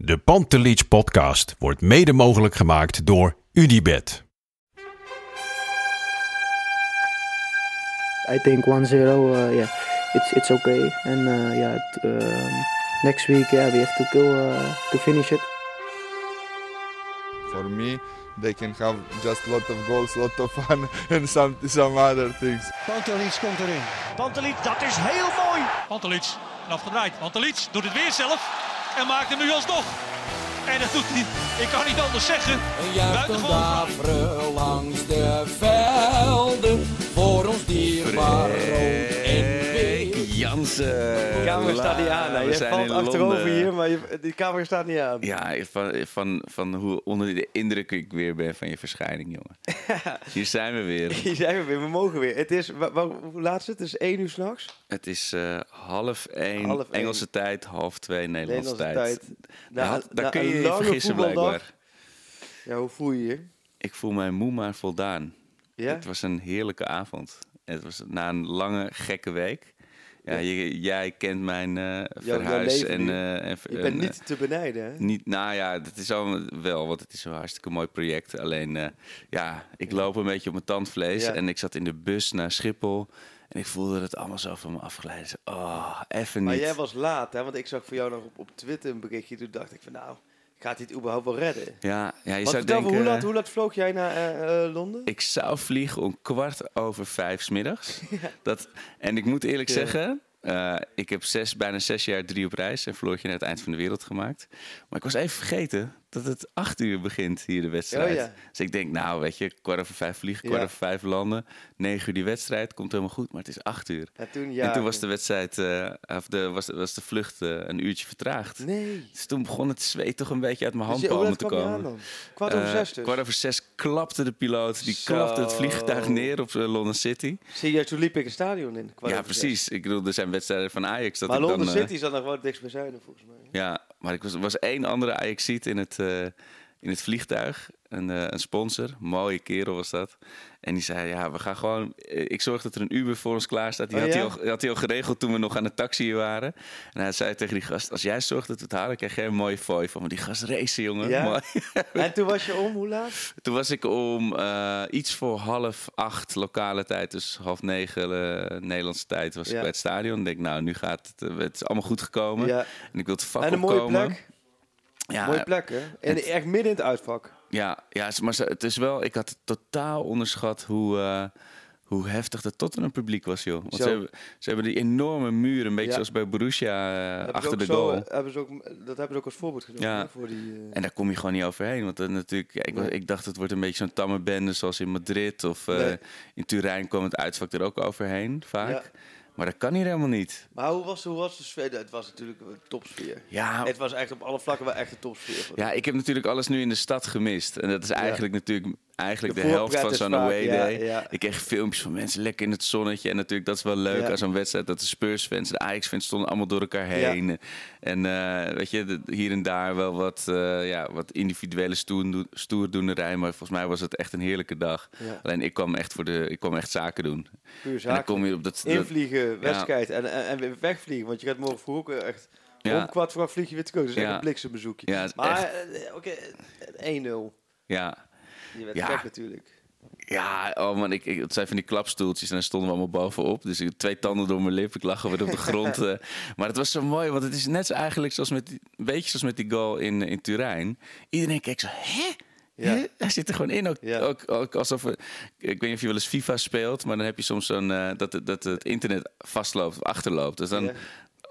De Pantelich podcast wordt mede mogelijk gemaakt door Unibed. I think 1-0, uh, yeah, it's it's okay. And uh, yeah, um, next week, yeah, we have to go uh, to finish it. For me, they can have just a lot of goals, a lot of fun, and some some other things. Pantelic komt erin. Pantelic, dat is heel mooi. Pantelic, afgedraaid. Pantelic doet het weer zelf en maakt hem nu alsnog. En dat doet hij, ik kan niet anders zeggen. Een juichen daveren langs de velden. Voor ons dierbaar rood. en wit. Jansen. De camera staat niet aan. hè. We Je zijn valt achterover Londen. hier, maar je, die camera staat niet aan. Ja, van, van, van hoe onder de indruk ik weer ben van je verschijning, jongen. Hier zijn we weer. Hier zijn we weer, we mogen weer. Het is, hoe laat is het? Het is één uur s'nachts. Het is eh, half één Half één. Engelse tijd, half twee Nederlandse, Nederlandse tijd. tijd. Daar Na- had- daar na kun je je vergissen blijkbaar. Ja, hoe voel je je? Ik voel mij moe maar voldaan. Ja? Het was een heerlijke avond. Het was na een lange, gekke week. Ja, je- jij kent mijn eh, jouw verhuis en, nu. eh, en, Je en, bent eh, niet te benijden, hè? Niet, nou ja, dat is al wel, want het is een hartstikke mooi project. Alleen, eh, ja, ik loop een beetje op mijn tandvlees. Ja. En ik zat in de bus naar Schiphol. En ik voelde dat het allemaal zo van me afgeleid. Oh, even niet. Maar jij was laat, hè? Want ik zag voor jou nog op, op Twitter een berichtje. Toen dacht ik van, nou, gaat hij het überhaupt wel redden? Ja, ja je Want zou denken... hoe, laat, hoe laat vloog jij naar eh, eh, Londen? Ik zou vliegen om kwart over vijf 's middags. Dat, en ik moet eerlijk Ja. zeggen, eh, ik heb zes, bijna zes jaar drie op reis en Floortje naar het eind van de wereld gemaakt. Maar ik was even vergeten dat het acht uur begint hier de wedstrijd. Oh ja. Dus ik denk, nou weet je, kwart over vijf vliegen, kwart Ja. over vijf landen. Negen uur die wedstrijd, komt helemaal goed, maar het is acht uur. En toen, ja, en toen was de wedstrijd, eh, of de, was, was de vlucht eh, een uurtje vertraagd. Nee. Dus toen begon het zweet toch een beetje uit mijn Dus handpalmen laat te komen. Kwart over Eh, zes dus? Kwart over zes klapte de piloot. Die Zo. klapte het vliegtuig neer op London City. Zie je, toen liep ik een stadion in. kwart ja, precies. Ik bedoel, er zijn wedstrijden van Ajax. Dat Maar ik dan, eh, City zat nog wel het dichtst bij Zuiden, volgens mij. Ja, maar ik was, was één andere Ajaxiet in het, eh, in het vliegtuig. Een, eh, een sponsor. Mooie kerel was dat. En die zei, ja, we gaan gewoon... eh, Ik zorg dat er een Uber voor ons klaar staat. Die Oh, had, ja? hij al, had hij al geregeld toen we nog aan het taxi waren. En hij zei tegen die gast, als jij zorgt dat we het halen... krijg jij een mooie fooi van. Maar die gast racen, jongen. Ja? Mooi. En toen was je om, hoe laat? Toen was ik om iets voor half acht lokale tijd, dus half negen Nederlandse tijd, was Ja. ik bij het stadion. Ik denk, nou, nu gaat het, het is allemaal goed gekomen. En ik wil het vak En een mooie opkomen. plek. Ja, mooie plek, hè? En het- echt midden in het uitvak. ja, ja, maar het is wel, ik had totaal onderschat hoe, eh, hoe heftig het Tottenham publiek was, joh. Want ze hebben, ze hebben die enorme muren, een beetje Ja. zoals bij Borussia, eh, achter de goal. hebben ze ook, dat hebben ze ook als voorbeeld genomen. Ja. hè, Voor die, eh, En daar kom je gewoon niet overheen. Want dan natuurlijk, ja, ik, Nee. ik dacht het wordt een beetje zo'n tamme bende zoals in Madrid. Of Nee. in Turijn kwam het uitvak er ook overheen, vaak. Ja. Maar dat kan hier helemaal niet. Maar hoe was, hoe was de sfeer? Het was natuurlijk een topsfeer. Ja, Het was echt op alle vlakken wel echt een topsfeer. ja, ik heb natuurlijk alles nu in de stad gemist. En dat is eigenlijk natuurlijk eigenlijk De de, helft van zo'n away day. ja. Ik kreeg filmpjes van mensen lekker in het zonnetje. En natuurlijk, dat is wel leuk Ja. aan zo'n wedstrijd. Dat de Spurs-fans de Ajax-fans stonden allemaal door elkaar heen. En eh, weet je, de- hier en daar wel wat, eh, ja, wat individuele stoerdoen- stoerdoenerij. Maar volgens mij was het echt een heerlijke dag. Alleen ik kwam echt voor de, ik kwam echt zaken doen. Puur En dan zaken. kom je op dat... dat- Invliegen, wedstrijd en, en, wegvliegen. Want je gaat morgen vroeg ook echt... Ja. Om kwart voor vlieg je weer terug. Dus echt een bliksembezoekje. Maar eh, oké, eh, 1-0. ja, Je werd Ja. gek natuurlijk. Ja, oh man, ik, ik, het zijn van die klapstoeltjes en daar stonden we allemaal bovenop. Dus ik, twee tanden door mijn lip, ik lag weer op de grond. eh. maar het was zo mooi, want het is net zo eigenlijk zoals met een beetje zoals met die goal in, in Turijn. Iedereen keek zo, hè? Ja. Hij zit er gewoon in. Ook, Ja. ook, ook alsof ik weet niet of je wel eens FIFA speelt, maar dan heb je soms zo'n eh, dat, het- dat het internet vastloopt of achterloopt. Dus dan Ja.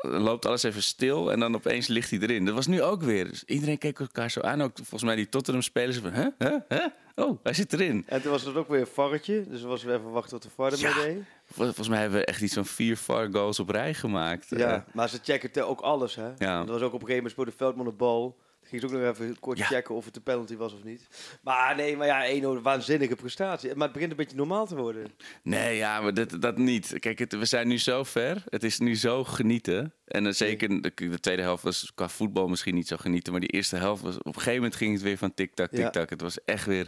Loopt alles even stil en dan opeens ligt hij erin. Dat was nu ook weer. Dus iedereen keek elkaar zo aan. Ook volgens mij die Tottenham-spelers van, hè? Hè? Hè? Oh, hij zit erin. En toen was het ook weer een varretje. Dus we was weer even wachten tot de VAR ermee Ja. deed. Vol- Volgens mij hebben we echt iets van vier VAR goals op rij gemaakt. Ja, Eh, maar ze checken ook alles, hè. Ja. Er was ook op een gegeven moment speelde Veldman de bal. Ging ze ook nog even kort Ja. checken of het een penalty was of niet. Maar nee, maar ja, 1 waanzinnige prestatie. Maar het begint een beetje normaal te worden. nee, ja, maar dat, dat niet. Kijk, het, we zijn nu zo ver. Het is nu zo genieten. En dan zeker de, de tweede helft was qua voetbal misschien niet zo genieten. Maar die eerste helft was... Op een gegeven moment ging het weer van tik-tak, Ja. tik-tak. Het was echt weer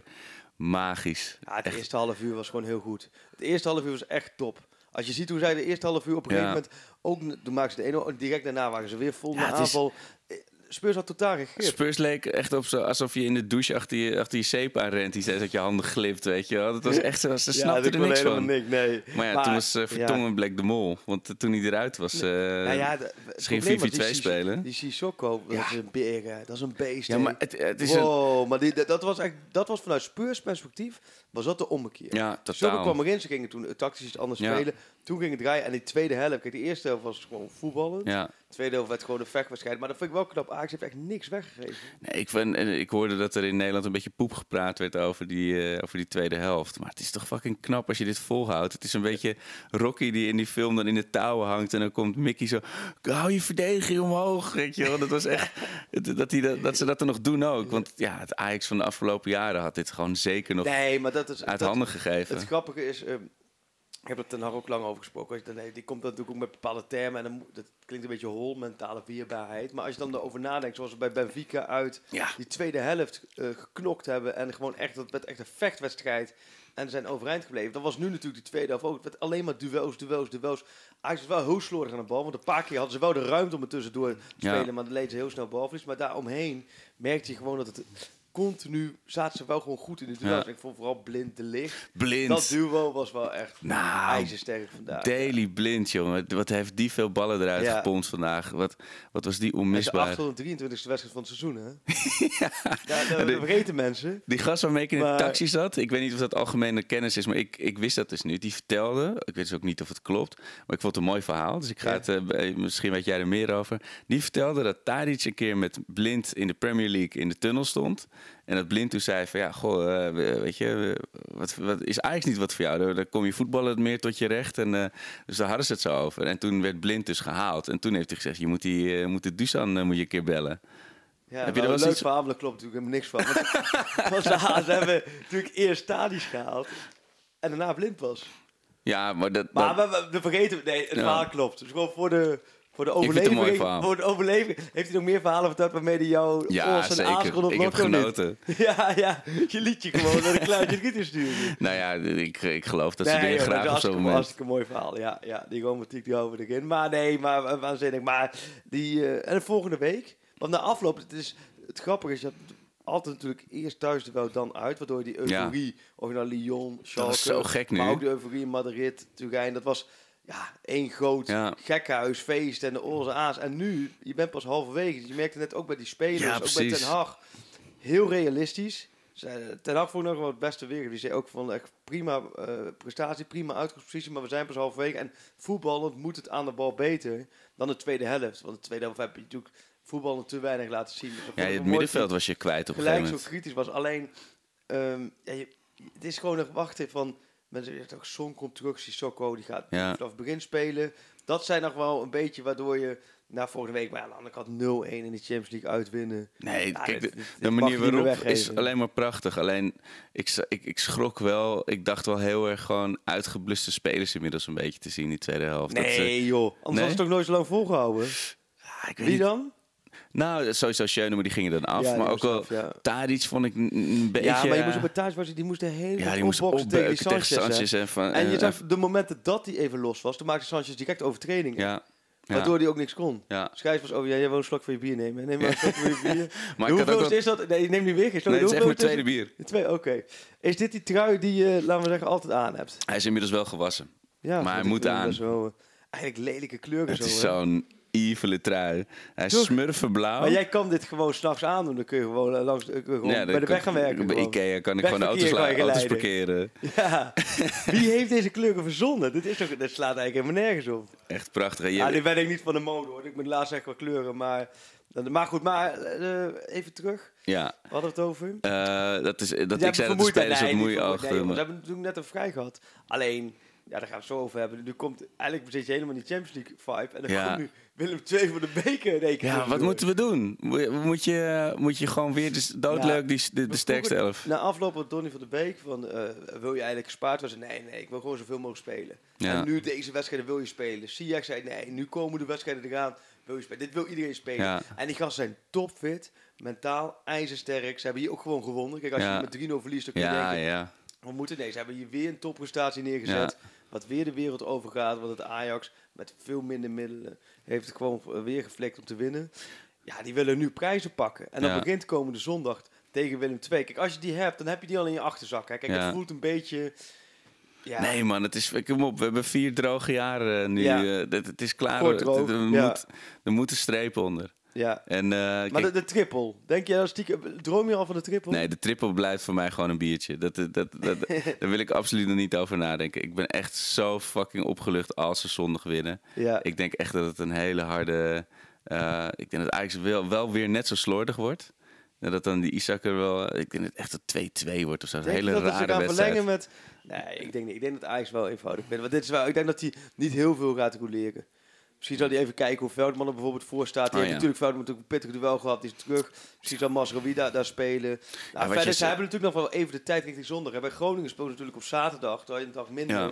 magisch. Ja, het Echt. eerste half uur was gewoon heel goed. Het eerste half uur was echt top. Als je ziet hoe zij de eerste half uur op een Ja. gegeven moment... Ook, toen maakten ze de 1 direct daarna waren ze weer vol Ja, aanval. Eh, Spurs had totaal grip. Spurs leek echt op zo, alsof je in de douche achter je, achter je zeep aan rent. Die zei dat je handen glipt, weet je wel. Dat was echt zo, ze snapten dat er niks van. niks, nee. Maar ja, toen was uh, Vertongen Black de Mol. Want uh, toen hij eruit was, uh, nou ja, de, ging probleem was 4-4-2 die Sis- spelen. Die Sissoko, dat is een beer, dat is een beest. Ja, maar het, het is een... wow, maar die, dat, dat was echt, dat was vanuit Spurs perspectief, was dat de ommekeer. Ja, totaal. kwam erin, ze gingen toen eh, tactisch iets anders Ja. spelen. Toen ging het draaien en die tweede helft, kijk, de eerste helft was gewoon voetballen. Ja. De tweede helft werd gewoon een vechtwedstrijd. Maar dat vind ik wel knap. Ajax heeft echt niks weggegeven. Nee, ik, vind, eh, ik hoorde dat er in Nederland een beetje poep gepraat werd over die, eh, over die tweede helft. Maar het is toch fucking knap als je dit volhoudt. Het is een beetje Rocky die in die film dan in de touwen hangt. En dan komt Mickey zo, hou je verdediging omhoog. Weet je wel. Dat was echt, dat, die, dat, dat ze dat er nog doen ook. Want ja, het Ajax van de afgelopen jaren had dit gewoon zeker nog Nee, maar dat is... uit dat- handen gegeven. Het grappige is, ehm, ik heb er ten ook lang over gesproken. Die komt natuurlijk ook met bepaalde termen en dan, dat klinkt een beetje hol, mentale weerbaarheid. Maar als je dan erover nadenkt, zoals we bij Benfica uit Ja. die tweede helft eh, geknokt hebben en gewoon echt, dat werd echt een vechtwedstrijd en zijn overeind gebleven. Dat was nu natuurlijk die tweede helft ook. Het werd alleen maar duels, duels, duels. Ajax was wel heel slordig aan de bal, want een paar keer hadden ze wel de ruimte om er tussendoor te Ja. spelen, maar dan leed ze heel snel balverlies. Maar daaromheen merkte je gewoon dat het continu zaten ze wel gewoon goed in de. Ja. Ik vond vooral blind de licht. Blind. Dat duo was wel echt Nou, ijzersterk vandaag. Daily Blind, jongen. Wat heeft die veel ballen eruit Ja. gepompt vandaag. Wat, wat was die. En de onmisbaar. 823ste wedstrijd van het seizoen, hè? ja, dat, dat vergeten mensen. Die gast waarmee ik in de taxi zat, ik weet niet of dat algemene kennis is, maar ik, ik wist dat dus nu. Die vertelde, ik weet dus ook niet of het klopt, maar ik vond het een mooi verhaal. Dus ik ga het, eh, misschien weet jij er meer over. Die vertelde dat Tadic een keer met Blind in de Premier League in de tunnel stond. En dat Blind toen zei van, ja, goh, eh, we- weet je, wat, wat is eigenlijk niet wat voor jou? Dan kom je voetballen meer tot je recht. En, eh, dus daar hadden ze het zo over. En toen werd Blind dus gehaald. En toen heeft hij gezegd, je moet, die, eh, moet de Dusan moet je een keer bellen. Ja, Heb je er wel een leuk iets- verhaal, maar daar klopt natuurlijk helemaal niks van. Want, hebben natuurlijk eerst Tadic gehaald en daarna blind was. Ja, maar dat... Maar dat- we, we, we vergeten, nee, het Ja. verhaal klopt. Dus gewoon voor de, voor de overleving. Voor de overleving. Heeft hij nog meer verhalen verteld waarmee hij jou ja, en Ik heb genoten. Ja, ja, je liet je gewoon naar de kluitje sturen. Nou ja, ik, ik geloof dat ze dingen dat graag op zo'n moment. hartstikke mooi verhaal. Ja, ja die romantiek die over erin. Maar nee, maar wa- waanzinnig. Maar die, eh, en de volgende week, want na afloop, het, is, het grappige is, hebt altijd natuurlijk eerst thuis er wel dan uit, waardoor die euforie, of je nou Lyon, Schalke, zo gek nu. maar ook de euforie in Madrid, Turijn, dat was ja, één groot Ja. gekhuis, feest en de oorze aas. En nu, je bent pas halverwege, dus je merkt het net ook bij die spelers, Ja, ook bij. Ten Hag, heel realistisch. Ten Hag vond nog wel het beste weer. Die zei ook van echt prima eh, prestatie, prima uitgangspositie, maar we zijn pas halverwege. En voetballend moet het aan de bal beter dan de tweede helft. Want de tweede helft heb je natuurlijk voetballen te weinig laten zien. Dus Ja, het middenveld was je kwijt op een gelijk gegeven zo moment. kritisch was. Alleen, ehm, ja, je, het is gewoon nog wachten van... Mensen zeggen ook, Son komt terug, Sissoko, die gaat Ja. vanaf het begin spelen. Dat zijn nog wel een beetje waardoor je na volgende week... Maar aan de andere kant 0-1 in de Champions League uitwinnen. Nee, Ja, kijk, dit- de, dit- manier waarop is alleen maar prachtig. Alleen, ik, ik, ik schrok wel. Ik dacht wel heel erg gewoon uitgebluste spelers inmiddels een beetje te zien in die tweede helft. Dat ze- Nee joh, anders Nee? was het toch nooit zo lang volgehouden? Ah, ik weet Wie niet. dan? Nou, sowieso Schöne, maar die gingen dan af. Ja, maar ook wel af, ja. Tadic vond ik een, beetje... ja, maar je eh, moest op het thuis was, die moest de hele ja, die moest opboksen tegen die opbeuken tegen Sanchez. Sanchez. En, van, En je eh, zag de momenten dat hij even los was, toen maakte Sanchez direct overtredingen. Ja, ja, Waardoor hij ook niks kon. ja. Schijf was over, ja, jij wil een slok van je bier nemen. Neem maar een slok van je bier. Maar Hoeveel is dat? Nee, neem niet weer geen slok. Nee, het is echt mijn tweede bier. Twee, oké. Is dit die trui die je, laten we zeggen, altijd aan hebt? Hij is inmiddels wel gewassen. Ja, Maar hij moet aan. eh, eigenlijk lelijke kleuren Het zo. is zo'n evile trui. Hij is smurfenblauw. Maar jij kan dit gewoon s'nachts aandoen. Dan kun je gewoon, eh, langs, eh, gewoon Ja, bij de weg gaan werken. Bij gewoon. Ikea kan ik gewoon de auto's, kan auto's parkeren. Ja. Wie heeft deze kleuren verzonnen? Dit, is toch, dit slaat eigenlijk helemaal nergens op. Echt prachtig. Ja, nu ben ik niet van de mode hoor. Ik moet laatst echt wel kleuren. Maar, maar goed, maar eh, even terug. ja. We hadden het over. Dat is, dat Jij ik zei dat de spelers Nee, moeie vermoeid. achter Nee, we hebben natuurlijk net een vrij gehad. Alleen, ja, daar gaan we het zo over hebben. Nu komt, eigenlijk zit je helemaal in die Champions League vibe. En dan Ja. komt nu Willem II voor de beker keer Ja, wat moeten we doen? Mo- Moet je, moet je gewoon weer de, doodleuk die, de, de sterkste elf? Na afloop van Donny van de Beek van, eh, wil je eigenlijk gespaard worden? Nee, nee, ik wil gewoon zoveel mogelijk spelen. Ja. En nu deze wedstrijden wil je spelen. Ziyech zei, nee, nu komen de wedstrijden eraan. Wil je spelen. Dit wil iedereen spelen. Ja. En die gasten zijn topfit, mentaal, ijzersterk. Ze hebben hier ook gewoon gewonnen. Kijk, als je met 3-0 verliest, dan kun je Ja, denken, ja. we moeten nee, ze hebben hier weer een topprestatie neergezet. Wat weer de wereld overgaat. Want het Ajax met veel minder middelen heeft het gewoon weer geflikt om te winnen. ja, die willen nu prijzen pakken. En dan Ja. begint komende zondag tegen Willem II. Kijk, als je die hebt, dan heb je die al in je achterzak. Hè. Kijk, Ja. het voelt een beetje... Ja, Nee man, het is, kom op, we hebben vier droge jaren nu. Ja. eh, het is klaar. Kort droog, er, er ja. moet, er moet een streep onder. Ja. En, eh, Maar de, de triple, denk je dat stiekem... Droom je al van de triple? Nee, de triple blijft voor mij gewoon een biertje. Dat, dat, dat, dat- daar wil ik absoluut nog niet over nadenken. Ik ben echt zo fucking opgelucht als ze zondag winnen. Ja. Ik denk echt dat het een hele harde... eh, ik denk dat Ajax wel, wel weer net zo slordig wordt. Dat dan die Isaac er wel... Ik denk dat het echt een 2-2 wordt of zo. Een hele dat rare gaan wedstrijd. verlengen met... Nee, ik denk, niet. ik denk dat Ajax wel eenvoudig bent. Want dit is wel, ik denk dat hij niet heel veel gaat roleren. Misschien zal hij even kijken hoe Veldman er bijvoorbeeld voor staat. Die Oh, heeft ja. natuurlijk Veldman natuurlijk een pittig duel gehad. Die is terug. Misschien zal Masrowi daar, daar spelen. Nou, verder, ze hebben natuurlijk nog wel even de tijd richting zondag. hè. Bij Groningen speelde natuurlijk op zaterdag. Terwijl je een dag minder. Ja.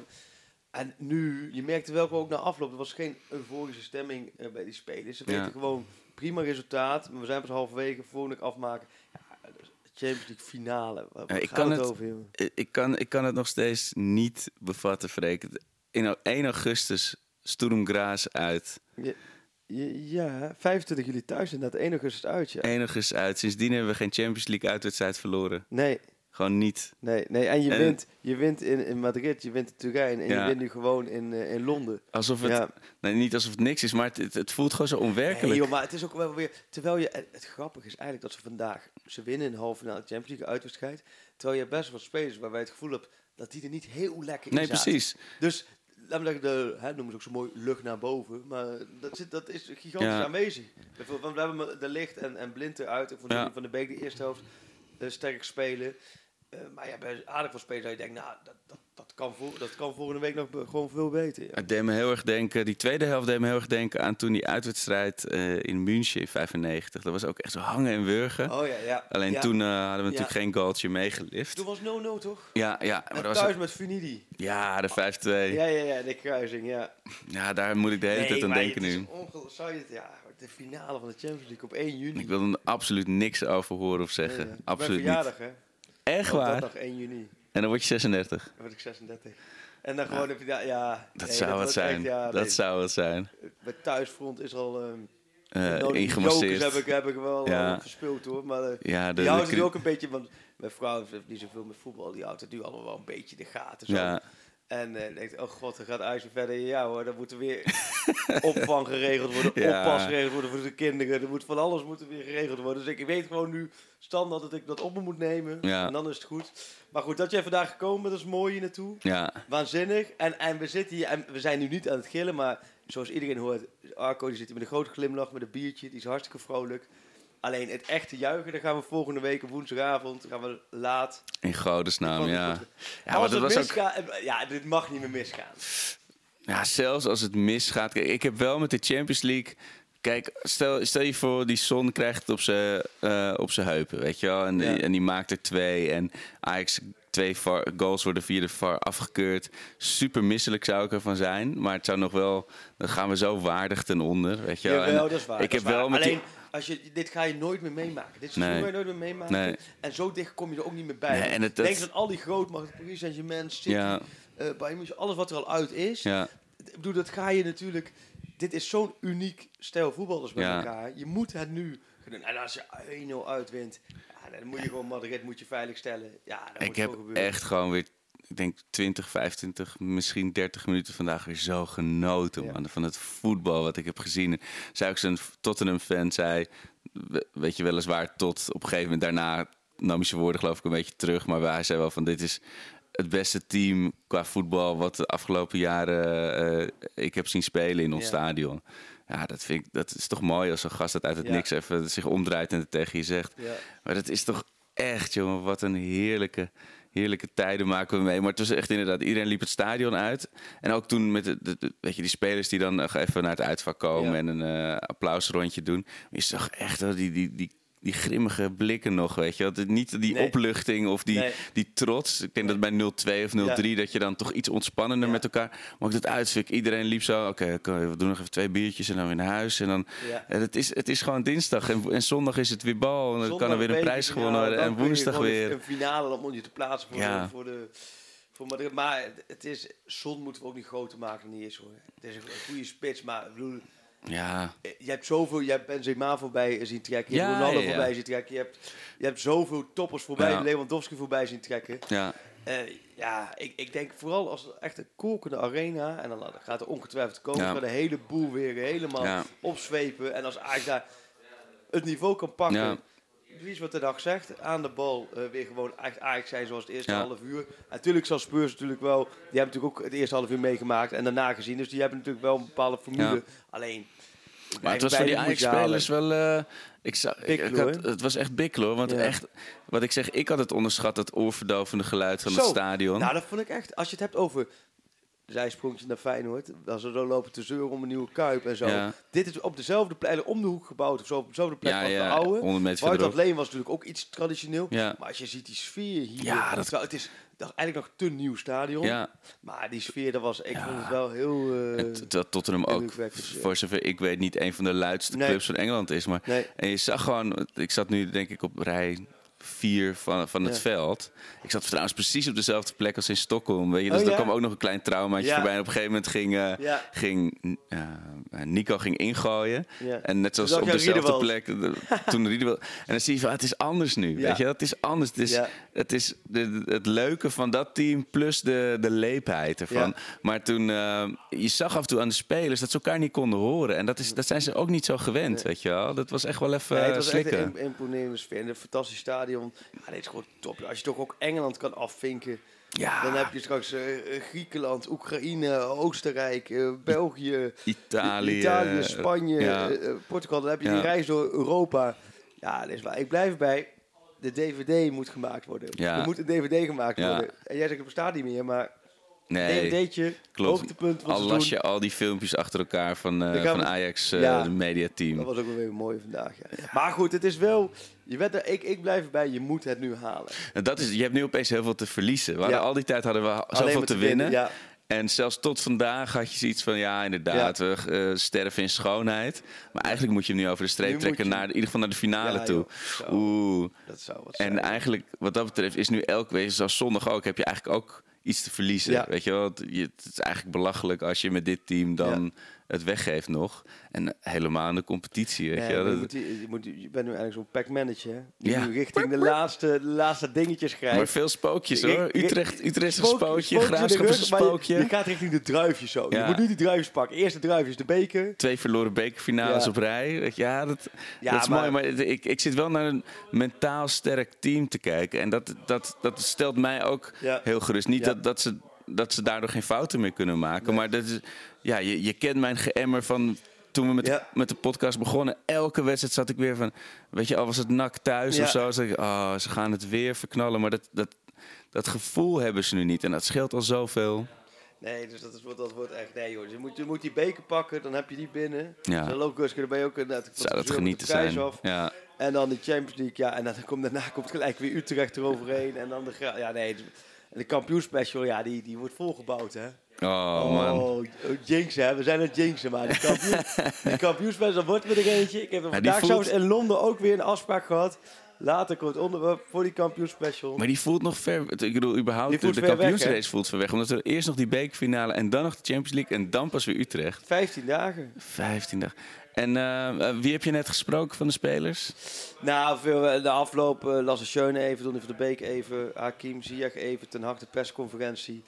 En nu, je merkte wel ook na afloop, er was geen euforische stemming eh, bij die spelers. Ze Ja. weten gewoon prima resultaat. Maar we zijn pas halverwege, volgende afmaken. Ja, Champions League finale. Waar ik kan het over, Ik kan, ik kan het nog steeds niet bevatten, Freek. In 1 augustus, Sturm Graz uit. Ja, ja, 25 juli thuis en dat 1 augustus uit, ja. 1 augustus uit. Sindsdien hebben we geen Champions League uitwedstrijd verloren. Nee, Gewoon niet. nee, nee. En je En- wint, je wint in, in Madrid, je wint in Turijn en Ja. je wint nu gewoon in, eh, in Londen. Alsof het, Ja. nee, niet alsof het niks is, maar het, het, het voelt gewoon zo onwerkelijk. Nee, joh, maar het is ook wel weer... Terwijl je... Het grappige is eigenlijk dat ze vandaag... Ze winnen in halve finale Champions League uitwedstrijd. Terwijl je best wel spelers waarbij je het gevoel hebt dat die er niet heel lekker in nee, zaten. precies. Dus, we zeggen, de, hè, noemen ze ook zo mooi lucht naar boven. Maar dat, zit, dat is gigantisch Ja. aanwezig. Want we hebben de licht en, en blind eruit. Ik vond Ja. Van de Beek de eerste helft eh, sterk spelen. Eh, maar ja, bij aardig veel spelers dat je denkt, nou, dat, dat, kan dat kan volgende week nog gewoon veel beter. Ja. Het deed me heel erg denken, die tweede helft deed me heel erg denken aan toen die uitwedstrijd eh, in München in 95. Dat was ook echt zo hangen en wurgen. Oh ja, ja. Alleen Ja. toen eh, hadden we natuurlijk geen goaltje meegelift. Toen was 0-0 toch? Ja, ja, maar En dat was thuis met Funidi. ja, de 5-2. Ja, ja, ja, de kruising, ja. Ja, daar moet ik de hele tijd aan denken het nu. zou je het, ja, de finale van de Champions League op 1 juni. Ik wil er absoluut niks over horen of zeggen. Absoluut niet. hè? Echt Op waar? dat dag 1 juni. En dan word je 36. Dan word ik 36. En dan gewoon heb je daar, ja... Dat nee, zou het wordt zijn. echt, ja, dat nee, zou het zijn. Bij thuisfront is al... die jokers ingemasseerd. heb ik, heb ik wel Ja. eh, hoor. Maar eh, Ja, de, die houden ook een beetje... Want mijn vrouw heeft niet zoveel met voetbal. Die houdt het nu allemaal wel een beetje de gaten. Zo. Ja, En denkt, oh god, dan gaat weer verder. Ja hoor, dan moet er weer opvang geregeld worden, Ja. oppas geregeld worden voor de kinderen. Er moet van alles moet er weer geregeld worden. Dus ik, ik weet gewoon nu standaard dat ik dat op me moet nemen. Ja. En dan is het goed. Maar goed, dat jij vandaag gekomen bent, dat is mooi hier naartoe. ja. Waanzinnig. En, en we zitten hier, en we zijn nu niet aan het gillen, maar zoals iedereen hoort, Arco die zit hier met een grote glimlach, met een biertje, die is hartstikke vrolijk. Alleen het echte juichen, dan gaan we volgende week op woensdagavond, gaan we laat. in godesnaam, ja. goed. Ja, Als het was ook... misgaat, ja, dit mag niet meer misgaan. Ja, zelfs als het misgaat. Kijk, ik heb wel met de Champions League. Kijk, stel, stel je voor, die Son krijgt het op zijn eh, op zijn heupen, weet je wel. En, die, en die maakt er twee. En Ajax twee VAR goals worden via de VAR afgekeurd. Super misselijk zou ik ervan zijn. Maar het zou nog wel... Dan gaan we zo waardig ten onder, weet je wel. Jawel, dat is waar. Ik dat heb is wel met Alleen, als je, dit ga je nooit meer meemaken. Dit seizoen Nee. ga je nooit meer meemaken. Nee. En zo dicht kom je er ook niet meer bij. Nee, en het- dat- Denk aan al die grootmachten, Paris Saint-Germain, City, Ja. eh, Bayern alles wat er al uit is. Ja, Ik bedoel, dat ga je natuurlijk... Dit is zo'n uniek stijl voetballers met Ja. elkaar. Je moet het nu En als je 1-0 uitwint, ja, dan moet je gewoon Madrid moet je veilig stellen. Ja, dat ik moet heb zo gebeuren. echt gewoon weer... Ik denk 20, 25, misschien 30 minuten vandaag weer zo genoten Ja. man, van het voetbal wat ik heb gezien. Zij ook zo'n Tottenham-fan zei, we- weet je weliswaar tot op een gegeven moment daarna nam hij zijn woorden geloof ik een beetje terug, maar hij zei wel van dit is het beste team qua voetbal wat de afgelopen jaren eh, ik heb zien spelen in ons Ja. stadion. Ja, dat vind ik, dat is toch mooi als zo'n gast dat uit het Ja. niks even zich omdraait en het tegen je zegt. Ja. Maar dat is toch echt, jongen, wat een heerlijke, heerlijke tijden maken we mee. Maar het was echt inderdaad, iedereen liep het stadion uit. En ook toen met de, de- de- weet je, die spelers die dan nog even naar het uitvak komen Ja. en een eh, applausrondje doen. Je zag echt wel die, die, die, die grimmige blikken nog, weet je. wel. Het- Niet die Nee. opluchting of die, Nee. die trots. Ik denk dat bij 0-2 of 0-3 dat je dan toch iets ontspannender Ja. met elkaar. Maar ook dat iedereen liep zo. Oké, we doen nog even twee biertjes en dan weer naar huis. En dan, Ja. en het, is, het is gewoon dinsdag en, en zondag is het weer bal. En dan kan er weer een prijs gewonnen worden. dan En woensdag weer. Een finale, dan moet je te plaatsen voor, Ja. de, voor de... Voor Madrid. Maar het is, zon moeten we ook niet groter maken dan die is hoor. Het is een goede spits, maar ik bedoel, Ja, Eh, Je hebt zoveel, je hebt Benzema voorbij zien trekken, je hebt Ja, Ronaldo ja, voorbij zien trekken, je hebt, je hebt zoveel toppers voorbij. Lewandowski voorbij zien trekken. ja. Eh, ja, ik, ik denk vooral als echt een kokende arena, en dan gaat er ongetwijfeld komen, gaat de hele boel weer helemaal opzwepen. En als Ajax daar het niveau kan pakken, Ja. Precies wat de dag zegt, aan de bal eh, weer gewoon echt Ajax zijn zoals het eerste Ja. half uur. Natuurlijk zal Spurs natuurlijk wel, die hebben natuurlijk ook het eerste half uur meegemaakt en daarna gezien, dus die hebben natuurlijk wel een bepaalde formule. Ja. Alleen, Maar het was voor die Ajax-spelers wel... eh, ik zag, ik, had, het was echt bikkelen, hoor. Want Ja. echt, wat ik zeg, ik had het onderschat, het oorverdovende geluid van Zo. het stadion. Nou, dat vond ik echt. Als je het hebt over zijsprongjes naar Feyenoord. Als ze zo lopen te zeuren om een nieuwe kuip en zo. Ja. Dit is op dezelfde plek, om de hoek gebouwd. Of zo, op dezelfde plek Ja, als ja, de oude. 100 meter White. Lane was natuurlijk ook iets traditioneel. Ja. Maar als je ziet die sfeer hier. Ja, dat- het is eigenlijk nog te nieuw stadion. ja, Maar die sfeer, dat was, ik vond het wel heel... eh, het, terwijl Tottenham ook, voor zover ik weet, niet een van de luidste Nee. clubs van Engeland is. Maar, nee, en je zag gewoon, ik zat nu denk ik op rij vier van, van het Ja. veld. Ik zat trouwens precies op dezelfde plek als in Stockholm. Weet je? Dus Oh, er ja? kwam ook nog een klein traumaatje Ja. voorbij. En op een gegeven moment ging, eh, ging eh, Nico ging ingooien. En net zoals op dezelfde Riedewald. plek, de- toen Riedewald. En dan zie je van, het is anders nu. Weet je, het is anders. Het is, het, is de, het leuke van dat team plus de, de leepheid ervan. Maar toen, eh, je zag af en toe aan de spelers dat ze elkaar niet konden horen. En dat, is, dat zijn ze ook niet zo gewend, Nee. weet je wel. Dat was echt wel even Nee, het eh, was echt slikken. een imp- imponerende sfeer. En een fantastisch stadion. Ja, dit is gewoon top. Als je toch ook Engeland kan afvinken. ja, Dan heb je straks eh, eh, Griekenland, Oekraïne, Oostenrijk, eh, België, Italië. Italië, Spanje, ja. Portugal. Dan heb je Ja. die reis door Europa. Ja, dat is waar. Ik blijf bij. De DVD moet gemaakt worden. Ja. Er moet een DVD gemaakt worden. En jij zegt, het bestaat niet meer, maar nee, klopt. hoogtepunt Al las je al die filmpjes achter elkaar van, eh, van Ajax, eh Ja. mediateam. Dat was ook wel weer mooi vandaag. Ja. Maar goed, het is wel... Je bent er, ik, ik blijf erbij, je moet het nu halen. En dat is, je hebt nu opeens heel veel te verliezen. We al die tijd hadden we zoveel maar te winnen. Ja, En zelfs tot vandaag had je zoiets van, ja, inderdaad, we eh, sterven in schoonheid. Maar eigenlijk moet je hem nu over de streep Nu trekken, je- naar, in ieder geval naar de finale Ja, toe. Oeh. dat zou wat En eigenlijk, wat dat betreft, is nu elke week, zoals zondag ook, heb je eigenlijk ook iets te verliezen. Ja. Weet je wel, het is eigenlijk belachelijk als je met dit team dan het weggeeft nog. En helemaal in de competitie, weet Nee, je je, Dat- moet, je, moet, je bent nu eigenlijk zo'n pack-manager. hè? Die Ja. nu richting de laatste, de laatste dingetjes grijpt. maar veel spookjes hoor. Utrecht, Utrecht is een Spook- spookje, Graafschap is een je- spookje. Je, gaat richting de druifjes zo. Je Ja. moet nu die druifjes pakken. Eerst de druifjes, de beker. Twee verloren bekerfinales Ja. op rij. Weet je, Ja, dat, Ja, dat is maar- mooi. Maar ik, ik zit wel naar een mentaal sterk team te kijken. En dat, dat, dat stelt mij ook Ja. heel gerust. Niet Ja. dat, dat, ze, dat ze daardoor geen fouten meer kunnen maken. Maar dat is, ja, je, je kent mijn geëmmer van toen we met, Ja. met de podcast begonnen. Elke wedstrijd zat ik weer van... Weet je, al was het nak thuis Ja. of zo. Ik, oh, ze gaan het weer verknallen. Maar dat, dat, dat gevoel hebben ze nu niet. En dat scheelt al zoveel. Nee, dus dat, is, dat wordt echt... Nee joh, je moet, je moet die beker pakken, dan heb je die binnen. Ja. Loopt Guske, dan ben je ook... Net, Zou dat genieten zijn. Af. Ja. En dan de Champions League, ja. En dan komt, daarna komt gelijk weer Utrecht eroverheen. En dan de... Ja, nee. En de kampioenspecial, ja, die, die wordt volgebouwd, hè. Oh, man. Oh, jinx hè, we zijn het jinxen, maar die, kampioen, die kampioenspecial wordt weer er eentje. Ik heb er Ja, die vandaag voelt- zelfs in Londen ook weer een afspraak gehad. Later komt het onderwerp voor die kampioenspecial. Maar die voelt nog ver. Ik bedoel, überhaupt de, de weg, kampioensrace voelt ver weg. Omdat er eerst nog die bekerfinale en dan nog de Champions League en dan pas weer Utrecht. 15 dagen. 15 dagen. En eh, eh, wie heb je net gesproken van de spelers? Nou, veel, eh, de afloop uh, Lasse Schöne even, Donny van der Beek even, Hakim Ziyech even, Ten Hag de persconferentie.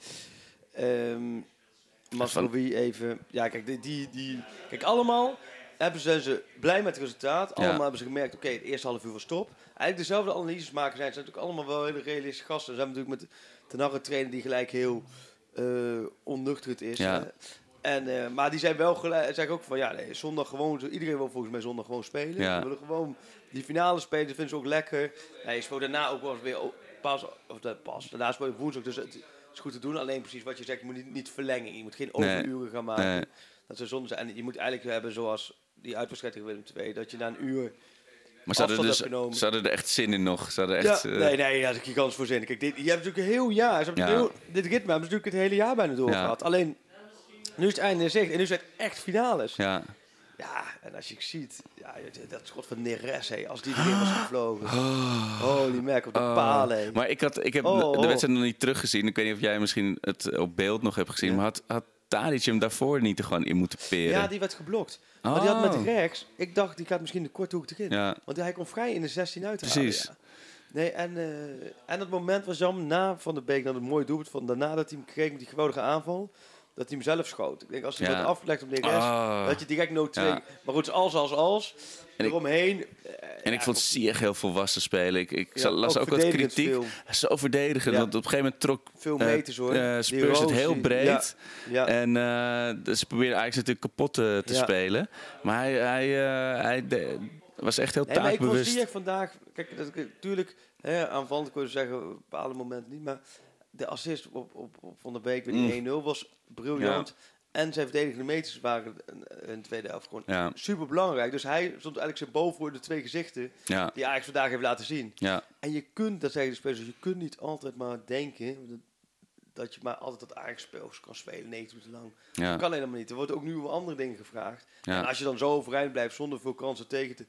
Masrowi even. Ja, kijk, die, die, die, kijk, allemaal hebben ze, zijn ze blij met het resultaat. Allemaal hebben ze gemerkt, oké, het eerste half uur was top. Eigenlijk dezelfde analyses maken zijn. Ze zijn natuurlijk allemaal wel hele realistische gasten. Ze hebben natuurlijk met Ten Hag een trainer die gelijk heel uh, onnuchterend is. Ja. En, uh, maar die zijn wel gelijk, zeggen ook van ja, nee, zondag gewoon, iedereen wil volgens mij zondag gewoon spelen. Ja. We willen gewoon die finale spelen, dat vinden ze ook lekker. Nee, je speelt daarna ook wel eens weer pas, of de, pas, daarna speel je woensdag, dus het is goed te doen. Alleen precies wat je zegt, je moet niet, niet verlengen, je moet geen overuren gaan maken. Nee. Dat ze zonde zijn. En je moet eigenlijk hebben zoals die uitwedstrijd tegen Willem II, dat je na een uur... Maar ze hadden, dus, ze hadden er echt zin in nog. Ze hadden echt, ja, eh, nee, nee, daar is ik gigantisch voor zin. Kijk, dit, je hebt natuurlijk een heel jaar, ze Ja. heel, dit ritme hebben ze natuurlijk het hele jaar bijna doorgehad. Alleen, nu is het einde in zicht en nu zijn het echt finales. Ja. Ja, en als je ziet, ja, dat schot van Neres, hé, als die erin was gevlogen. Holy merk op de Oh. palen. Maar ik, had, ik heb Oh, de oh. wedstrijd nog niet teruggezien. Ik weet niet of jij misschien het op beeld nog hebt gezien. Ja. Maar had, had Tadic hem daarvoor niet er gewoon in moeten peren? Ja, die werd geblokt. Maar die had met Oh. rechts, ik dacht die gaat misschien de korte hoek erin. Ja. Want hij kon vrij in de 16 uit Precies. halen, ja. Nee, en, eh, en het moment was jammer na Van der Beek dan een mooi doelpunt van daarna dat hij hem kreeg met die geweldige aanval. Dat hij hem zelf schoot. Ik denk als hij Ja. wordt afgelegd op de Ah. dat je direct no 2. Ja. Maar goed, als, als, als. En ik- eromheen. En ik vond Sieg heel volwassen spelen. Ik, ik Ja, las ook ook, wat kritiek. veel. Zo verdedigend. Ja. Want op een gegeven moment trok veel eh, meters hoor. eh, Die Spurs het heel breed. En eh, dus ze probeerden eigenlijk natuurlijk kapot te, spelen. Maar hij, hij, eh, hij de- was echt heel Nee, maar ik vond taakbewust. Ziyech vandaag... Kijk, dat, natuurlijk, aanvallend je zeggen, op bepaalde momenten niet. Maar de assist op, op, op Van der Beek bij die 1-0 was briljant. En zijn verdedigende meters waren in de tweede helft gewoon Ja. super belangrijk. Dus hij stond eigenlijk zijn boven voor de twee gezichten Ja, die Ajax vandaag heeft laten zien. ja, En je kunt, dat zeggen de spelers, je kunt niet altijd maar denken dat, je maar altijd dat Ajax spel kan spelen, 90 minuten lang. Dat kan helemaal niet. Er wordt ook nu om andere dingen gevraagd. Ja. En als je dan zo overeind blijft zonder veel kansen tegen te,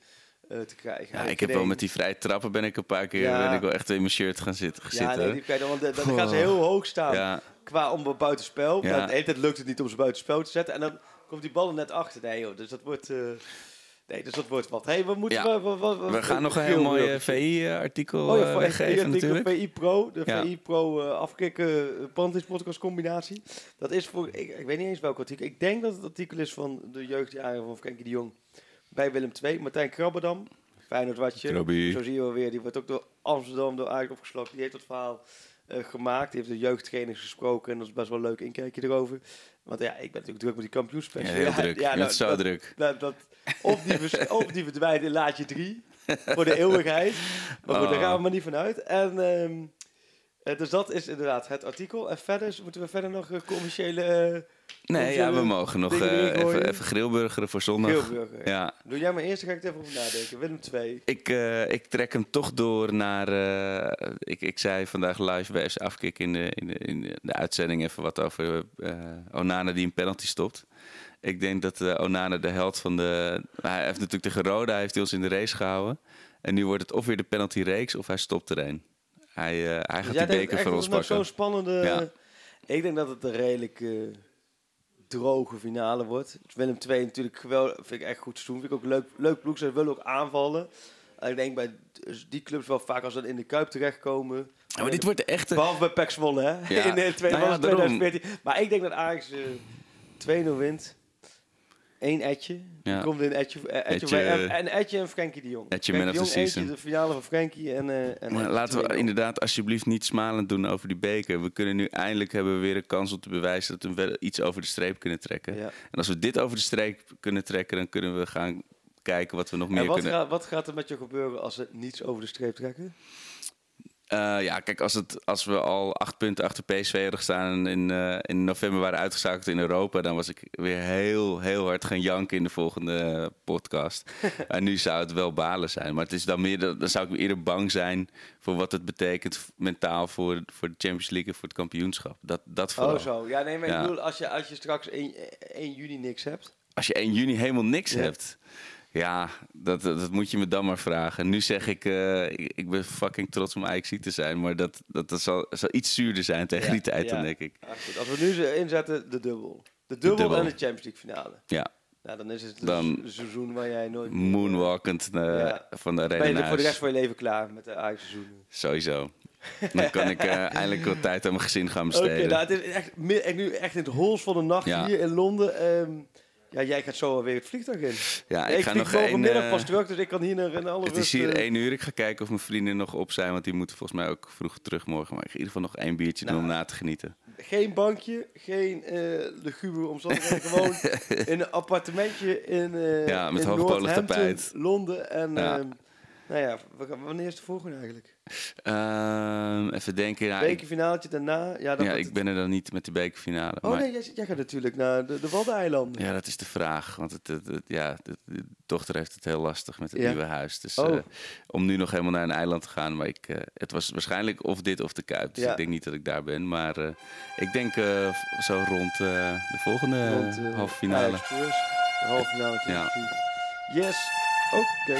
te krijgen. Ja, ik heb wel met die vrije trappen ben ik een paar keer Ja. ben ik wel echt in mijn shirt gaan zitten. Ja, zitten. nee, die dan, want dan gaan ze heel hoog staan ja, qua om buitenspel. Ja. De hele tijd lukt het niet om ze buitenspel te zetten. En dan komt die bal er net achter. Nee joh, dus dat wordt... eh, nee, dus dat wordt wat. hey, we moeten... Ja. we- we- gaan nog een heel mooi eh, VI-artikel Oh ja, weggeven natuurlijk. VI Pro, de. VI Pro uh, afkikken Pantis podcast combinatie. Dat is voor, ik, ik weet niet eens welk artikel. Ik denk dat het artikel is van de jeugdjaren van Frenkie de Jong bij Willem II. Martijn Krabbedam, Feyenoord watje. Zo zie je wel weer. Die wordt ook door Amsterdam, door Ajax opgeslokt. Die heeft dat verhaal eh, gemaakt. Die heeft de jeugdtrainers gesproken. En dat is best wel een leuk inkijkje erover. Want ja, ik ben natuurlijk druk met die kampioenspecial. Ja, heel druk. Bent nou, zo dat- druk. dat, dat, of, die of die verdwijnt in laadje 3 voor de eeuwigheid. Maar goed, daar Oh. gaan we maar niet vanuit. En, ehm, eh, dus dat is inderdaad het artikel. En verder moeten we verder nog eh, commerciële uh, Nee, ja, we mogen nog eh, even, even grillburgeren voor zondag. Ja, Doe jij maar eerst, dan ga ik er even over nadenken. Willem 2. ik, eh, ik trek hem toch door naar. eh, ik, ik zei vandaag live bij Afkik in de, in, de, in de- uitzending even wat over eh, Onana die een penalty stopt. Ik denk dat eh, Onana de held van de. Hij heeft natuurlijk tegen Roda heeft hij ons in de race gehouden. En nu wordt het of weer de penalty reeks of hij stopt er een. Hij, eh, hij gaat die beker voor ons pakken. zo'n spannende... Ja. Ik denk dat het een redelijk eh, droge finale wordt. Willem 2 natuurlijk geweldig, vind ik echt goed te doen. Vind ik ook leuk, leuk ploeg. Ze willen ook aanvallen. En ik denk bij die clubs wel vaak als ze in de Kuip terechtkomen... Ja, maar dit wordt de echte. Behalve bij Zwolle, hè? Ja. In de tweede Nou ja. 2014. Maar ik denk dat Ajax eh 2-0 wint. Eén Etje. Ja. Komt in Etje. eh, Etje, Etje, bij- en, Etje en Frenkie de Jong. Etje Frenkie man of de the Jong, season. Eentje, de finale van Frenkie en... eh en Maar laten we 2-0. inderdaad alsjeblieft niet smalend doen over die beker. We kunnen nu eindelijk hebben we weer een kans om te bewijzen dat we iets over de streep kunnen trekken. Ja. En als we dit over de streep kunnen trekken, dan kunnen we gaan kijken wat we nog En meer wat, kunnen. gaat, wat gaat er met je gebeuren als ze niets over de streep trekken? Eh, ja, kijk, als, het, als we al acht punten achter PSV hadden gestaan en in, eh, in november waren uitgeschakeld in Europa, dan was ik weer heel, heel hard gaan janken in de volgende podcast. en nu zou het wel balen zijn. Maar het is dan meer, dan zou ik eerder bang zijn voor wat het betekent mentaal voor, voor de Champions League en voor het kampioenschap. Dat, dat vooral. Oh zo. Ja, nee, maar Ja. ik bedoel, als je, als je straks 1, 1 juni niks hebt. Als je 1 juni helemaal niks Ja. hebt. Ja, dat, dat, moet je me dan maar vragen. Nu zeg ik, eh, ik, ik ben fucking trots om Ajax te zijn. Maar dat, dat, dat zal, zal iets zuurder zijn tegen Ja, die tijd dan, denk ik. Ah, goed. Als we nu ze inzetten, de dubbel. De dubbel, dubbel. en de Champions League finale. Ja, Nou, dan is het een Dan- se- seizoen waar jij nooit... moonwalkend eh, Ja. van de Ben arena je voor de rest van je leven klaar met de Ajax-seizoenen? Sowieso. Dan kan ik eh, eindelijk wat tijd aan mijn gezin gaan Oké, besteden. nou, het is echt, nu echt in het hols van de nacht Ja. hier in Londen. Ehm, ja, jij gaat zo weer het vliegtuig in. ja, ik ik ga nog één... morgenmiddag eh, pas terug, dus ik kan hier naar in alle het rust... is hier eh, één uur. Ik ga kijken of mijn vrienden nog op zijn. Want die moeten volgens mij ook vroeg terug morgen. Maar ik ga in ieder geval nog één biertje doen Nou. om na te genieten. Geen bankje, geen eh lugubre omstandigheden. gewoon in een appartementje in, eh Ja, met in hoogpolig tapijt. Londen. En Ja. ehm, nou ja, wanneer is de volgende eigenlijk? Ehm, even denken. Ik, Bekerfinaaltje daarna? Ja, dan ja, ik het- ben er dan niet met de bekerfinale. Oh maar, nee, jij, jij gaat natuurlijk naar de, de Waddeneilanden. Ja, dat is de vraag. Want het, het, het- ja, de, de dochter heeft het heel lastig met het Ja. nieuwe huis. Dus Oh. eh, om nu nog helemaal naar een eiland te gaan. Maar ik, eh, het was waarschijnlijk of dit of de Kuip. Dus Ja. ik denk niet dat ik daar ben. Maar eh, ik denk zo rond de volgende halve finale. Halve finale. Ja. Yes, oké.